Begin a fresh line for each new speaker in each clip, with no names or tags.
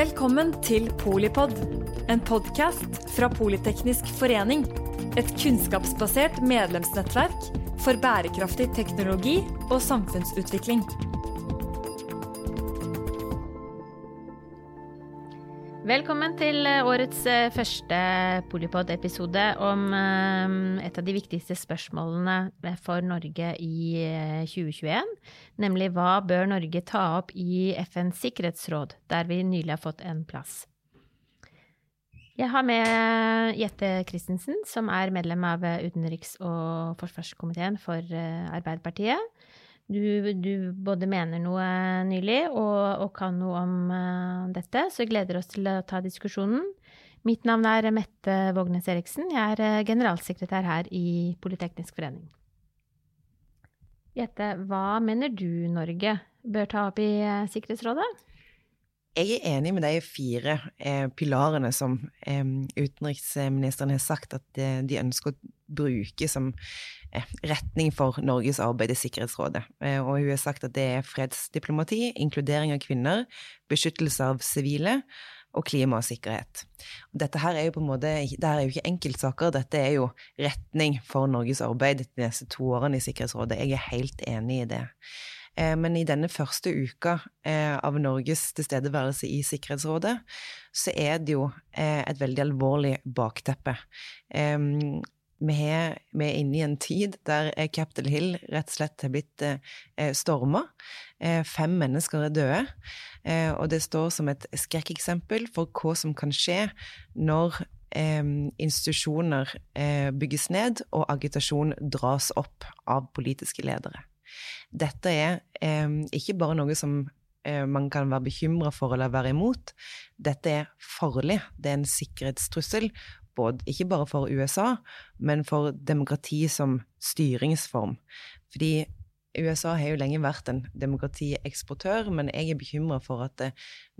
Velkommen til Polipod, en podkast fra Politeknisk forening. Et kunnskapsbasert medlemsnettverk for bærekraftig teknologi og samfunnsutvikling.
Velkommen til eh, årets eh, første Polipod-episode om eh, et av de viktigste spørsmålene for Norge i 2021, nemlig hva bør Norge ta opp i FNs sikkerhetsråd, der vi nylig har fått en plass. Jeg har med Jette Christensen, som er medlem av utenriks- og forsvarskomiteen for Arbeiderpartiet du, du, både mener noe nylig og, og kan noe om uh, dette, så vi gleder oss til å ta diskusjonen. Mitt navn er Mette Vågnes Eriksen. Jeg er uh, generalsekretær her i Politeknisk forening. Jette, hva mener du Norge bør ta opp i uh, Sikkerhetsrådet?
Jeg er enig med de fire eh, pilarene som eh, utenriksministeren har sagt at de, de ønsker å bruke som eh, retning for Norges arbeid i Sikkerhetsrådet. Eh, og hun har sagt at det er fredsdiplomati, inkludering av kvinner, beskyttelse av sivile og klima og sikkerhet. Dette her er jo på en måte, det er jo ikke enkeltsaker, dette er jo retning for Norges arbeid de neste to årene i Sikkerhetsrådet. Jeg er helt enig i det. Eh, men i denne første uka eh, av Norges tilstedeværelse i Sikkerhetsrådet, så er det jo et veldig alvorlig bakteppe. Vi er, inne i en tid der Capitol Hill rett og slett har blitt storma. Fem mennesker er døde. Og det står som et skrekkeksempel for hva som kan skje når institusjoner bygges ned og agitasjon dras opp av politiske ledere. Dette er eh, ikke bare noe som eh, man kan være bekymra for eller være imot. Dette er farlig. Det er en sikkerhetstrussel, både, ikke bare for USA, men for demokrati som styringsform. Fordi USA har jo lenge vært en demokratieksportør, men jeg er bekymra for at det,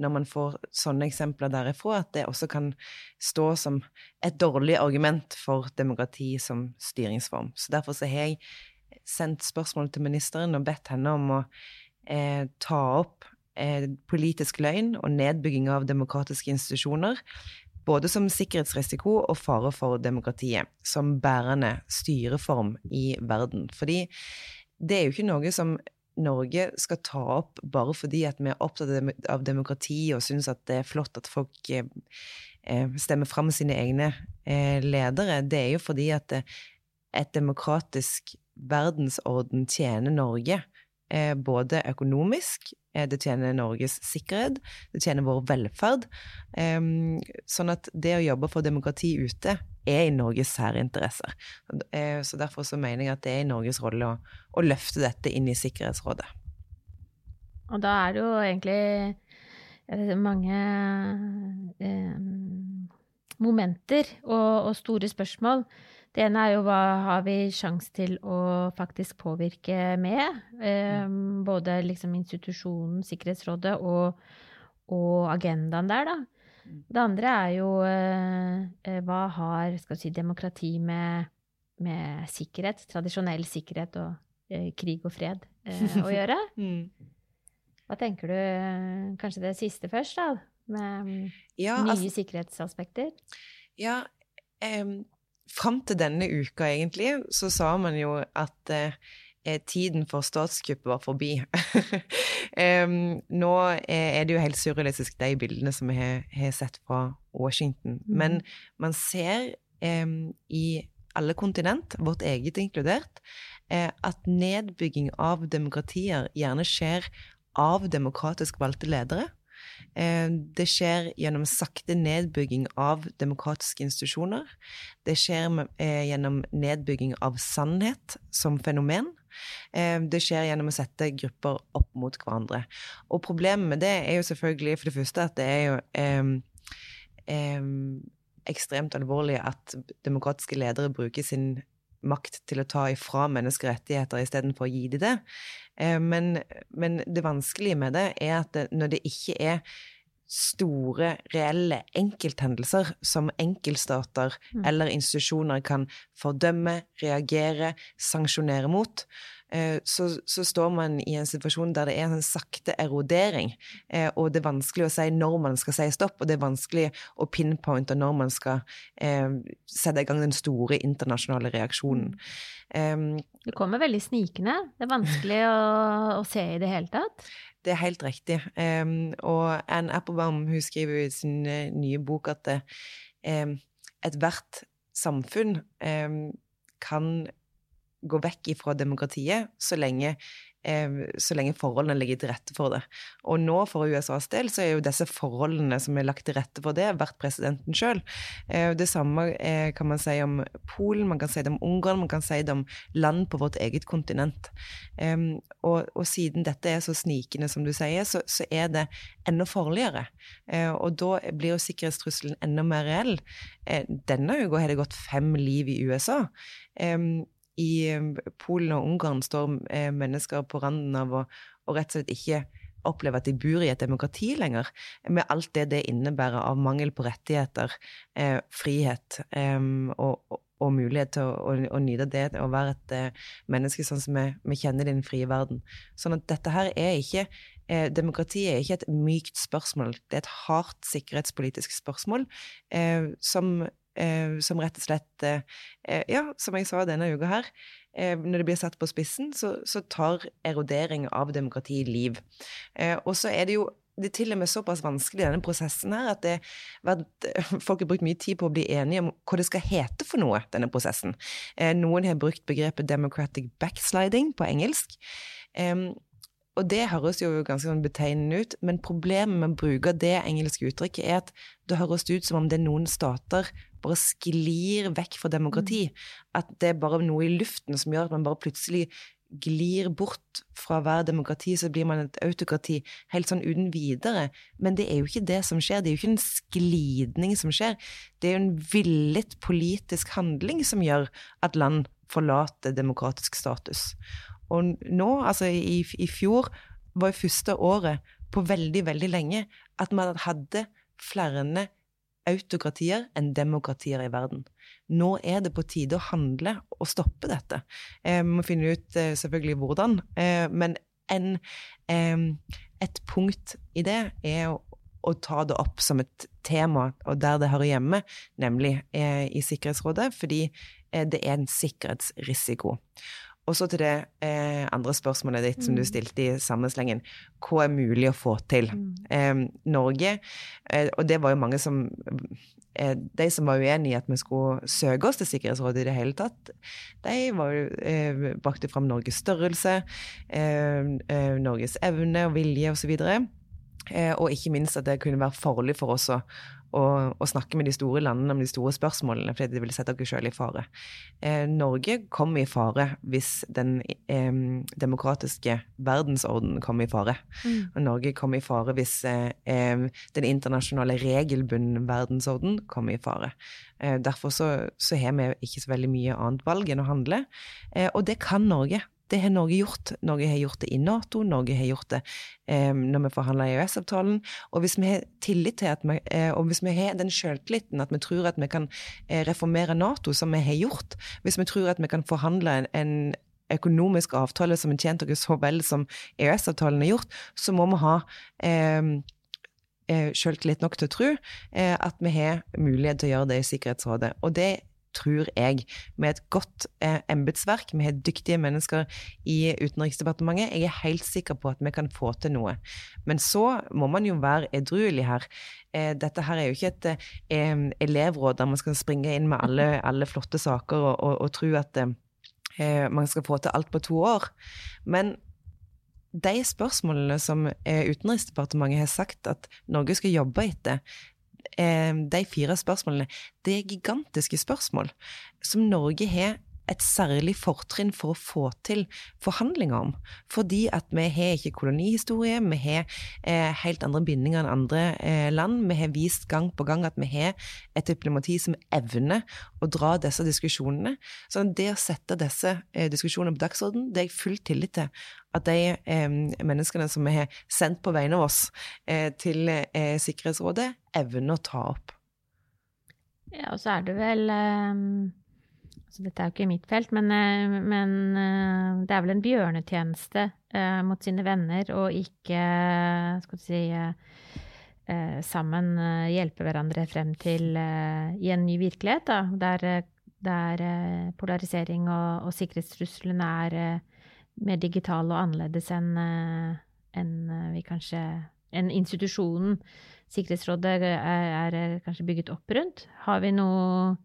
når man får sånne eksempler derifra, at det også kan stå som et dårlig argument for demokrati som styringsform. Så derfor så har jeg sendt spørsmål til ministeren og bedt henne om å eh, ta opp eh, politisk løgn og nedbygging av demokratiske institusjoner, både som sikkerhetsrisiko og fare for demokratiet, som bærende styreform i verden. Fordi det er jo ikke noe som Norge skal ta opp bare fordi at vi er opptatt av demokrati og syns at det er flott at folk eh, eh stemmer fram sine egne eh, ledere. Det er jo fordi at et demokratisk verdensorden tjener Norge. Både økonomisk, eh, det tjener Norges sikkerhet, det tjener vår velferd. Sånn at det å jobbe for demokrati ute er i Norges særinteresser. Eh, så derfor så mener jeg at det er i Norges rolle å, å løfte dette inn i Sikkerhetsrådet.
Og da er det jo egentlig mange eh, momenter og, og, store spørsmål. Det ene er jo hva har vi sjanse til å faktisk påvirke med? Eh, både liksom institusjonen, Sikkerhetsrådet, og, og, agendaen der, da. Mm. Det andre er jo eh, hva har skal si, demokrati med, med sikkerhet, tradisjonell sikkerhet og eh, krig og fred eh, å gjøre? Mm. Hva tenker du Kanskje det siste først, da? Med ja, nye altså, sikkerhetsaspekter?
Ja, um Fram til denne uka, egentlig, så sa man jo at eh, tiden for statskupp var forbi. um, nå er det jo helt surrealistisk, de bildene som vi har, har sett fra Washington. Mm. Men man ser um, i alle kontinent, vårt eget inkludert, uh, at nedbygging av demokratier gjerne skjer av demokratisk valgte ledere. Eh, det skjer gjennom sakte nedbygging av demokratiske institusjoner. Det skjer eh, gjennom nedbygging av sannhet som fenomen. Eh, det skjer gjennom å sette grupper opp mot hverandre. Og problemet med det er jo selvfølgelig for det første at det er jo eh, eh, ekstremt alvorlig at demokratiske ledere bruker sin makt til å ta ifra menneskerettigheter istedenfor å gi dem det. Eh, men, men, det vanskelige med det er at det, når det ikke er store, reelle enkelthendelser som enkeltstater mm. eller institusjoner kan fordømme, reagere, sanksjonere mot, så, så, står man i en situasjon der det er en sakte erodering, eh, og det er vanskelig å si når man skal si stopp, og det er vanskelig å pinpointe når man skal eh, sette i gang den store internasjonale reaksjonen.
Um, det kommer veldig snikende. Det er vanskelig å, å se i det hele tatt.
Det er helt riktig. Um, og Anne Applebaum hun skriver i sin nye bok at um, ethvert samfunn kan gå vekk ifra demokratiet så lenge så lenge forholdene ligger til rette for det. Og nå, for USAs del, så er jo disse forholdene som er lagt til rette for det, vært presidenten sjøl. Det samme eh, kan man si om Polen, man kan si det om Ungarn, man kan si det om land på vårt eget kontinent. Og, og siden dette er så snikende, som du sier, så, så er det enda farligere. Eh, og da blir jo sikkerhetstrusselen enda mer reell. Eh, denne uka har det gått fem liv i USA i eh, Polen og Ungarn står eh, mennesker på randen av å, å rett og slett ikke oppleve at de bor i et demokrati lenger, med alt det det innebærer av mangel på rettigheter, eh, frihet eh, og, og, og, mulighet til å, å, å, nyte det, å være et eh, menneske sånn som vi, kjenner i den frie verden. Sånn at dette her er ikke eh, Demokratiet er ikke et mykt spørsmål, det er et hardt sikkerhetspolitisk spørsmål som som rett og slett eh, eh, Ja, som jeg sa denne uka her, eh, når det blir satt på spissen, så, så tar erodering av demokrati liv. Eh, og så er det jo det er til og med såpass vanskelig, denne prosessen her, at det, folk har brukt mye tid på å bli enige om hva det skal hete for noe, denne prosessen. Eh, noen har brukt begrepet 'democratic backsliding' på engelsk. Og det høres jo ganske sånn betegnende ut, men problemet med å bruke det engelske uttrykket er at det høres ut som om det er noen stater bare sklir vekk fra demokrati. Mm. At det er bare noe i luften som gjør at man bare plutselig glir bort fra hver demokrati, så blir man et autokrati helt sånn uten videre. Men det er jo ikke det som skjer. Det er jo ikke en sklidning som skjer. Det er jo en villet politisk handling som gjør at land forlater demokratisk status. Og nå, altså i, i fjor, var jo første året på veldig, veldig lenge at man hadde flere autokratier enn demokratier i verden. Nå er det på tide å handle og stoppe dette. Eh, vi må finne ut eh, selvfølgelig hvordan, eh, men en, et punkt i det er å, å, ta det opp som et tema, og der det hører hjemme, nemlig i Sikkerhetsrådet, fordi det er en sikkerhetsrisiko. Og så til det eh, andre spørsmålet ditt som du mm. stilte i sammenslengen. Hva er mulig å få til? Mm. Eh, Norge, eh, og det var jo mange som eh, De som var uenig i at vi skulle søke oss til Sikkerhetsrådet i det hele tatt, de var eh, brakte fram Norges størrelse, eh, Norges evne og vilje osv. Og, og ikke minst at det kunne være farlig for oss å å, å, snakke med de store landene om de store spørsmålene, fordi det ville sette dere selv i fare. Eh, Norge kommer i fare hvis den eh, demokratiske verdensordenen kommer i fare. Mm. Og Norge kommer i fare hvis eh, den internasjonale regelbunden verdensorden kommer i fare. Eh, derfor så, så, har vi ikke så veldig mye annet valg enn å handle. Eh, og det kan Norge. Det har Norge gjort. Norge har gjort det i Nato, Norge har gjort det eh, når vi forhandler EØS-avtalen. Og hvis vi har tillit til at vi, eh, og hvis vi har den selvtilliten at vi tror at vi kan eh, reformere Nato, som vi har gjort, hvis vi tror at vi kan forhandle en, en økonomisk avtale som har tjent oss så vel som EØS-avtalen har gjort, så må vi ha eh, eh selvtillit nok til å tro eh, at vi har mulighet til å gjøre det i Sikkerhetsrådet. Og det tror jeg, med et godt eh, embetsverk, vi har dyktige mennesker i Utenriksdepartementet. Jeg er helt sikker på at vi kan få til noe. Men så må man jo være edruelig her. Eh, dette her er jo ikke et eh, elevråd der man skal springe inn med alle, alle flotte saker og, og, og tro at eh, man skal få til alt på to år. Men de spørsmålene som eh, Utenriksdepartementet har sagt at Norge skal jobbe etter, Eh, de fire spørsmålene, det er gigantiske spørsmål som Norge har et særlig fortrinn for å få til forhandlinger om. Fordi at vi har ikke kolonihistorie, vi har eh, helt andre bindinger enn andre eh, land. Vi har vist gang på gang at vi har et diplomati som evner å dra disse diskusjonene. Så det å sette disse eh, diskusjonene på dagsordenen, det er jeg full tillit til at de eh, menneskene som vi har sendt på vegne av oss eh, til eh, Sikkerhetsrådet, evner å ta opp.
Ja, og så er det vel um så Dette er jo ikke mitt felt, men, men det er vel en bjørnetjeneste mot sine venner å ikke skal du si, sammen hjelpe hverandre frem til i en ny virkelighet, da, der, der polarisering og, og sikkerhetstruslene er mer digitale og annerledes enn en vi kanskje enn institusjonen Sikkerhetsrådet er, er, kanskje bygget opp rundt? Har vi noe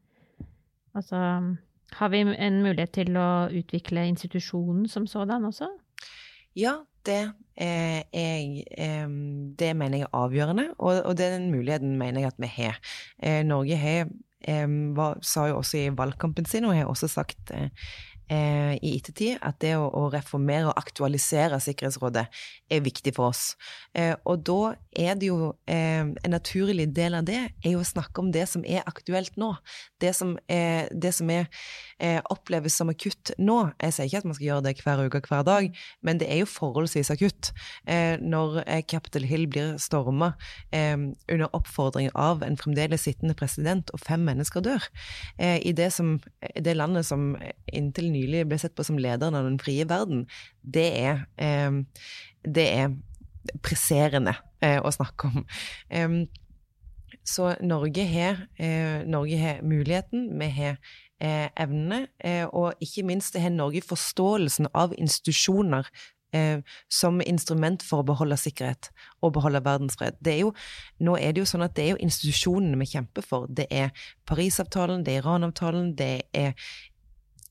Altså har vi en mulighet til å utvikle institusjonen som sådan også?
Ja, det, er, er, det mener jeg er avgjørende, og, og, den muligheten mener jeg at vi har. Eh, Norge har, var, sa jo også i valgkampen sin, og har også sagt eh, eh, i ettertid at det å, å, reformere og aktualisere Sikkerhetsrådet er viktig for oss. Eh, og da er det jo eh, En naturlig del av det er jo å snakke om det som er aktuelt nå. Det som, er, det som er, eh, oppleves som akutt nå. Jeg sier ikke at man skal gjøre det hver uke og hver dag, men det er jo forholdsvis akutt. Eh, når eh, Capitol Hill blir storma under oppfordring av en fremdeles sittende president, og fem mennesker dør, i det, som, det landet som inntil nylig ble sett på som lederen av den frie verden, det er, eh, det er presserende eh, å snakke om. Eh, så Norge har, Norge har muligheten, vi har evnene, og ikke minst har Norge forståelsen av institusjoner eh, som instrument for å beholde sikkerhet og beholde verdensfred. Det er jo, nå er det jo sånn at det er jo institusjonene vi kjemper for. Det er Parisavtalen, det er Iran-avtalen, det er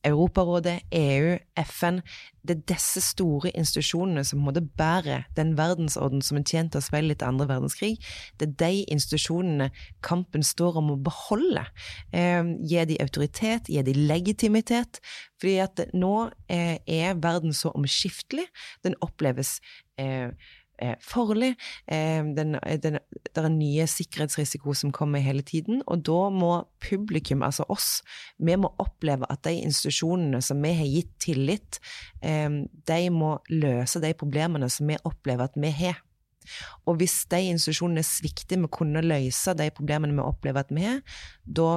Europarådet, EU, FN Det er disse store institusjonene som måtte bære den verdensorden som er tjent oss speilet etter andre verdenskrig. Det er de institusjonene kampen står om å beholde. Eh, gi de autoritet, gi de legitimitet. Fordi at nå eh, er verden så omskiftelig. Den oppleves eh, farlig. Eh, den, den, det er nye sikkerhetsrisiko som kommer hele tiden. Og da må publikum, altså oss, vi må oppleve at de institusjonene som vi har gitt tillit, eh, de må løse de problemene som vi opplever at vi har. Og hvis de institusjonene svikter med å kunne løse de problemene vi opplever at vi har, da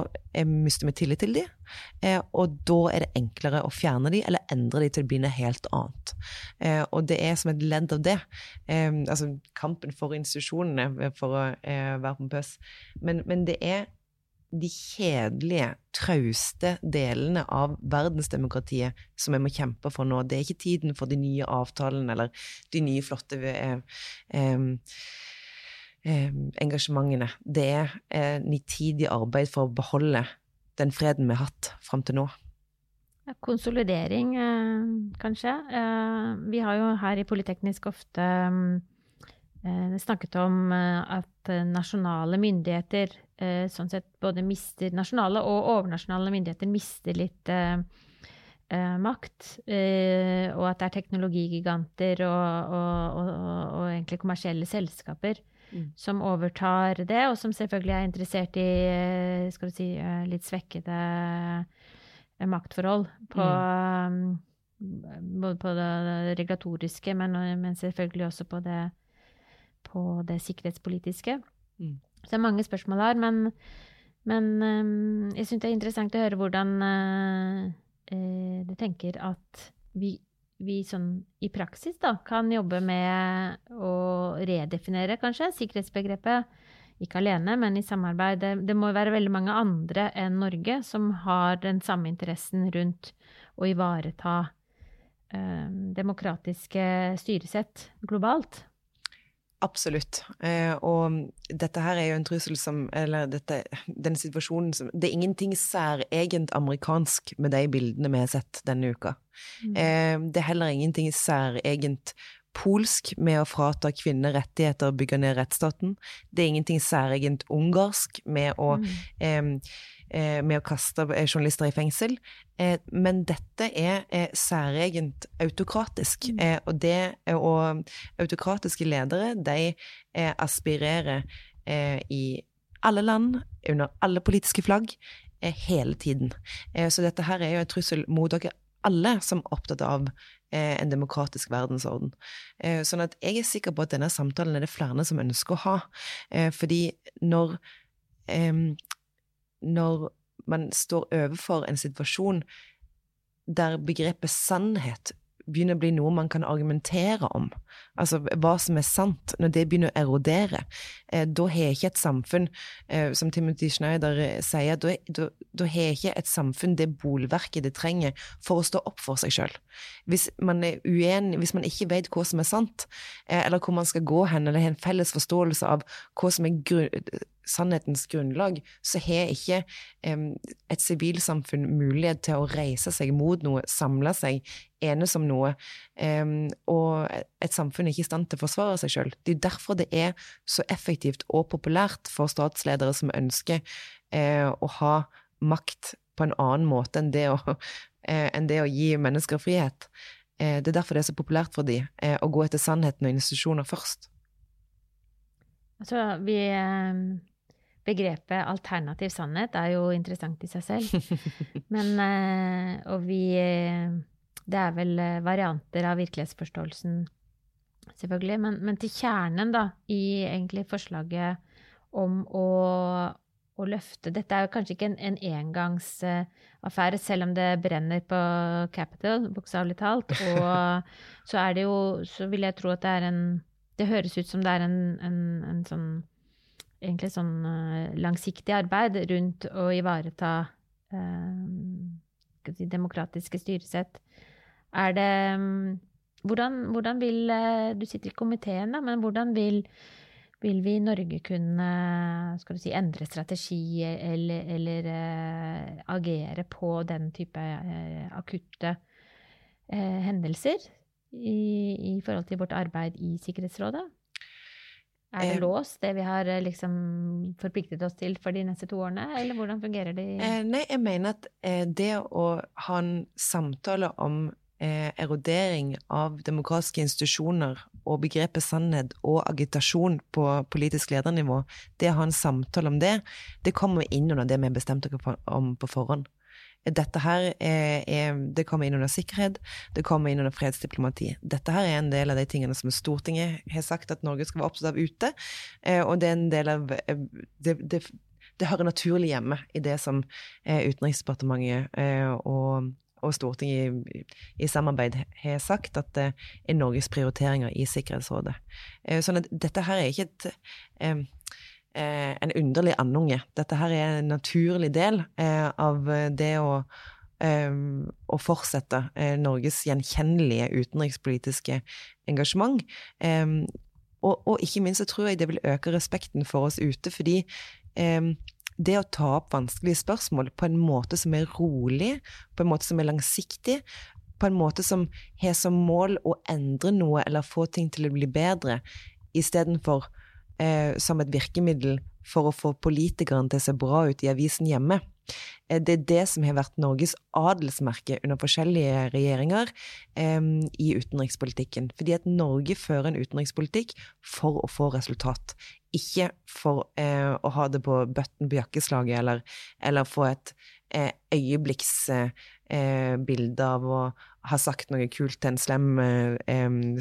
mister vi tillit til dem, eh, og da er det enklere å fjerne dem eller endre dem til å bli noe helt annet. Eh, og det er som et ledd av det, eh, altså kampen for institusjonene, for å være pompøs, men, men det er de kjedelige, trauste delene av verdensdemokratiet som vi må kjempe for nå. Det er ikke tiden for de nye avtalene eller de nye, flotte eh, eh, engasjementene. Det er eh, nitidig arbeid for å beholde den freden vi har hatt fram til nå.
Konsolidering, eh, kanskje. Eh, vi har jo her i Politeknisk ofte snakket om at nasjonale myndigheter eh, sånn sett både mister Nasjonale og overnasjonale myndigheter mister litt eh, eh, makt. Eh, og at det er teknologigiganter og, og, og, og egentlig kommersielle selskaper mm. som overtar det, og som selvfølgelig er interessert i eh, skal du si, eh, litt svekkede maktforhold på mm. Både på det regulatoriske, men, men selvfølgelig også på det, på det sikkerhetspolitiske. Mm. Så det er mange spørsmål her, men, men um, jeg syns det er interessant å høre hvordan uh, uh, du tenker at vi, vi sånn i praksis da, kan jobbe med å redefinere, kanskje, sikkerhetsbegrepet. Ikke alene, men i samarbeid. Det, det må være veldig mange andre enn Norge som har den samme interessen rundt å ivareta uh, demokratiske styresett globalt.
Absolutt. Eh, og dette her er jo en trussel som Eller dette, den situasjonen som Det er ingenting særegent amerikansk med de bildene vi har sett denne uka. Mm. Eh, det er heller ingenting særegent polsk med å frata kvinner rettigheter og bygge ned rettsstaten. Det er ingenting særegent ungarsk med å mm. eh, Eh, med å kaste eh, journalister i fengsel. Eh, men dette er særegent autokratisk. Mm. Og, det, og autokratiske ledere, de aspirerer i alle land, under alle politiske flagg, hele tiden. Så dette her er jo en trussel mot dere alle som er opptatt av en demokratisk verdensorden. Sånn at jeg er sikker på at denne samtalen er det flere som ønsker å ha. Fordi når når man står overfor en situasjon der begrepet sannhet begynner å bli noe man kan argumentere om. Altså hva som er sant, når det begynner å erodere. Eh, da har ikke et samfunn, eh, som Timothy Schneider eh, sier, da, har ikke et samfunn det bolverket det trenger for å stå opp for seg sjøl. Hvis man er uenig, hvis man ikke vet hva som er sant, eh, eller hvor man skal gå hen, eller har en felles forståelse av hva som er grunn sannhetens grunnlag, så har ikke um, et sivilsamfunn mulighet til å reise seg mot noe, samle seg, enes om noe. Um, og et samfunn er ikke i stand til å forsvare seg sjøl. Det er derfor det er så effektivt og populært for statsledere som ønsker eh, å ha makt på en annen måte enn det å, eh, enn det å gi mennesker frihet. Eh, det er derfor det er så populært for dem å gå etter sannheten og institusjoner først.
Altså, vi Begrepet alternativ sannhet er jo interessant i seg selv. Men, eh, og vi eh, Det er vel eh, varianter av virkelighetsforståelsen, selvfølgelig. Men, men til kjernen, da, i egentlig forslaget om å, å løfte Dette er jo kanskje ikke en, en engangsaffære, selv om det brenner på Capital, bokstavelig talt. Og så er det jo Så vil jeg tro at det er en Det høres ut som det er en, en, en sånn egentlig sånn uh, langsiktig arbeid rundt å ivareta uh, demokratiske styresett. Er det um, hvordan, hvordan, vil uh, Du sitter i komiteen, da, men hvordan vil, vil vi i Norge kunne skal du si, endre strategi eller, eller agere på den type akutte hendelser i, i forhold til vårt arbeid i Sikkerhetsrådet? Er det eh, låst, det vi har eh, liksom forpliktet oss til for de neste to årene, eller hvordan fungerer det?
Eh, nei, jeg mener at eh, det å ha en samtale om eh, erodering av demokratiske institusjoner og begrepet sannhet og agitasjon på politisk ledernivå, det å ha en samtale om det, det kommer inn under det vi har bestemt oss om på forhånd. Dette her er, er, Det kommer inn under sikkerhet, det kommer inn under fredsdiplomati. Dette her er en del av de tingene som Stortinget har sagt at Norge skal være opptatt av ute. Eh, og det er en del av eh, det, det, det hører naturlig hjemme i det som eh, Utenriksdepartementet og, og Stortinget i, i, samarbeid har sagt at det er Norges prioriteringer i Sikkerhetsrådet. Sånn at dette her er ikke et eh, en underlig andunge. Dette her er en naturlig del eh, av det å, eh, å fortsette eh, Norges gjenkjennelige utenrikspolitiske engasjement. Eh, og, ikke minst så tror jeg det vil øke respekten for oss ute, fordi det å ta opp vanskelige spørsmål på en måte som er rolig, på en måte som er langsiktig, på en måte som har som mål å endre noe eller få ting til å bli bedre, istedenfor eh, som et virkemiddel for å få politikerne til å se bra ut i avisen hjemme. Eh, det er det som har vært Norges adelsmerke under forskjellige regjeringer eh, i utenrikspolitikken. Fordi at Norge fører en utenrikspolitikk for å få resultat. Ikke for eh, å ha det på bøtten på jakkeslaget eller, eller få et eh, øyeblikksbilde eh, av å har sagt noe kult til en slem eh,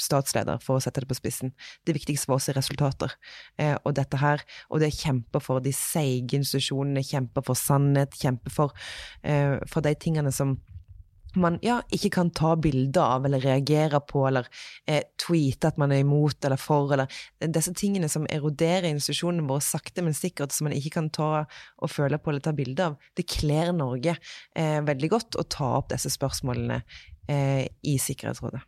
statsleder, for å sette det på spissen. Det viktigste for oss er resultater. Eh, og dette her, og det kjemper for de seige institusjonene, kjemper for sannhet, kjemper for, eh, for de tingene som man ja, ikke kan ta bilder av eller reagere på eller eh, tweete at man er imot eller for, eller disse tingene som eroderer institusjonene våre sakte, men sikkert, som man ikke kan ta og føle på eller ta bilde av. Det kler Norge eh, veldig godt å ta opp disse spørsmålene eh, i Sikkerhetsrådet.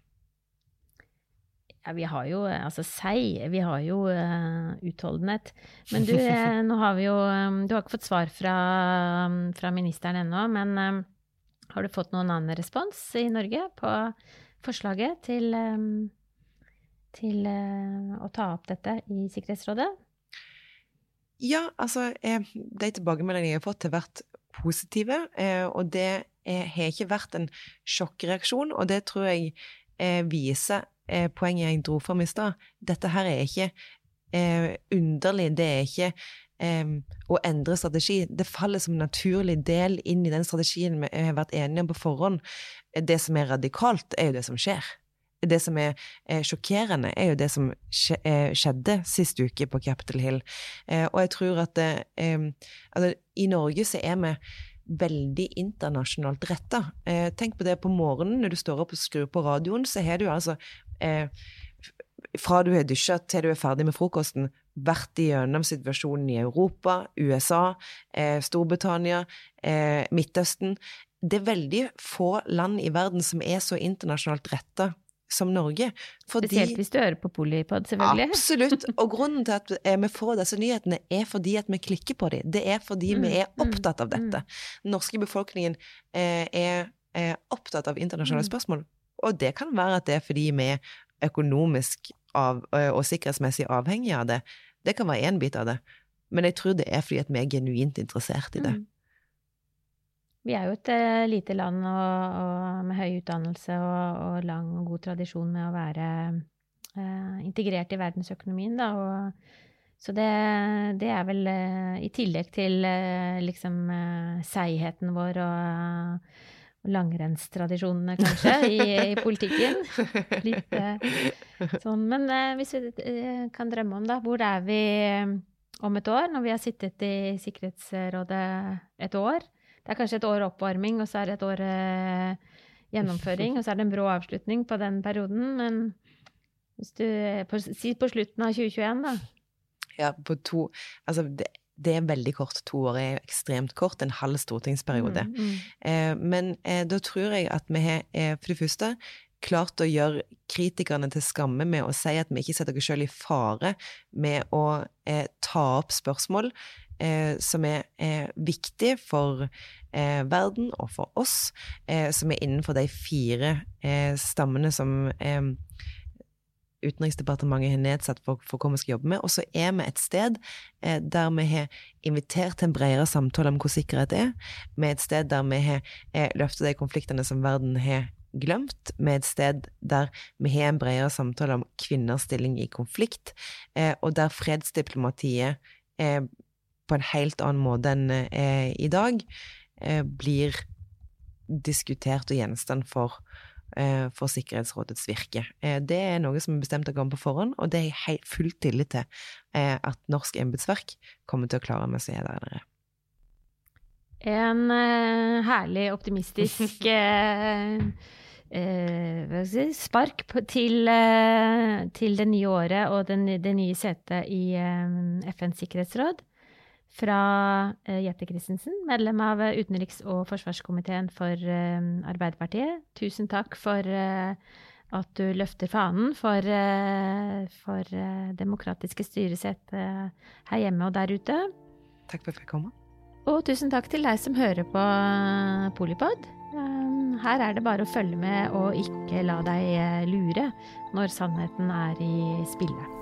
Ja, vi har jo altså sei, vi har jo uh, utholdenhet. Men du, nå har vi jo um, Du har ikke fått svar fra, um, fra ministeren ennå, men um, har du fått noen annen respons i Norge på forslaget til, til eh, å ta opp dette i Sikkerhetsrådet?
Ja, altså De tilbakemeldingene jeg har fått, har vært positive. Eh, og det har ikke vært en sjokkreaksjon, og det tror jeg eh, viser poenget jeg dro fram i stad. Dette her er ikke underlig, det er ikke å endre strategi. Det faller som en naturlig del inn i den strategien vi har vært enige om på forhånd. Det som er radikalt, er jo det som skjer. det som er eh, sjokkerende, er jo det som eh, skjedde sist uke på Capitol Hill. Eh, og jeg tror at eh, altså, i Norge så er vi veldig internasjonalt retta. Eh, tenk på det på morgenen når du står opp og skrur på radioen, så har du altså eh, fra du har dusja til du er ferdig med frokosten, vært igjennom situasjonen i Europa, USA, Storbritannia, Midtøsten det er veldig få land i verden som er så internasjonalt retta som Norge.
Fordi, Spesielt hvis du hører på Polipod, selvfølgelig.
Absolutt. Og grunnen til at vi får disse nyhetene, er fordi at vi klikker på dem. Det er fordi mm, vi er mm, opptatt av dette. Den mm. norske befolkningen eh, er, er, opptatt av internasjonale mm. spørsmål. Og det kan være at det er fordi vi er økonomisk av, og sikkerhetsmessig avhengig av det. Det kan være én bit av det. Men jeg tror det er fordi at vi er genuint interessert i det. Mm.
Vi er jo et uh, lite land og, og med høy utdannelse og, og, lang og god tradisjon med å være uh, integrert i verdensøkonomien, da. Og, så det, det, er vel uh, i tillegg til liksom seigheten vår og langrennstradisjonene, kanskje, i, i, politikken. Litt sånn. Men hvis vi kan drømme om, da, hvor er vi om et år, når vi har sittet i Sikkerhetsrådet et år? Det er kanskje et år oppvarming, og så er det et år eh, gjennomføring, og så er det en brå avslutning på den perioden. Men hvis du på, Si på slutten av 2021, da.
Ja, på to Altså, det, det er veldig kort. To år er ekstremt kort. En halv stortingsperiode. Mm, mm. Eh, men eh, da tror jeg at vi har, eh, for det første, klart å gjøre kritikerne til skamme med å si at vi ikke setter oss selv i fare med å eh, ta opp spørsmål eh, som er, er viktige for eh, verden og for oss, eh, som er innenfor de fire eh, stammene som eh, Utenriksdepartementet har nedsatt for, for hva vi skal jobbe med. Og så er vi et sted eh, der vi har invitert til en bredere samtale om hvor sikkerhet er. Vi er et sted der vi har eh, løftet de konfliktene som verden har glemt. Vi er et sted der vi har en bredere samtale om kvinners stilling i konflikt, eh, og der fredsdiplomatiet eh, på en helt annen måte enn eh, i dag, eh, blir diskutert og gjenstand for, for Sikkerhetsrådets virke. Eh, det er noe som er bestemt av gang på forhånd, og det er jeg full tillit til eh, at norsk embetsverk kommer til å klare med seg der nede.
En uh, herlig optimistisk uh, uh, spark på, til, til, det nye året og den, det nye setet i FNs sikkerhetsråd fra uh, Jette Christensen, medlem av uh, utenriks- og forsvarskomiteen for uh, Arbeiderpartiet. Tusen takk for at du løfter fanen for, for demokratiske styresett her hjemme og der ute.
Takk for at jeg fikk komme.
Og tusen takk til deg som hører på Polipod. Her er det bare å følge med og ikke la deg lure når sannheten er i spillet.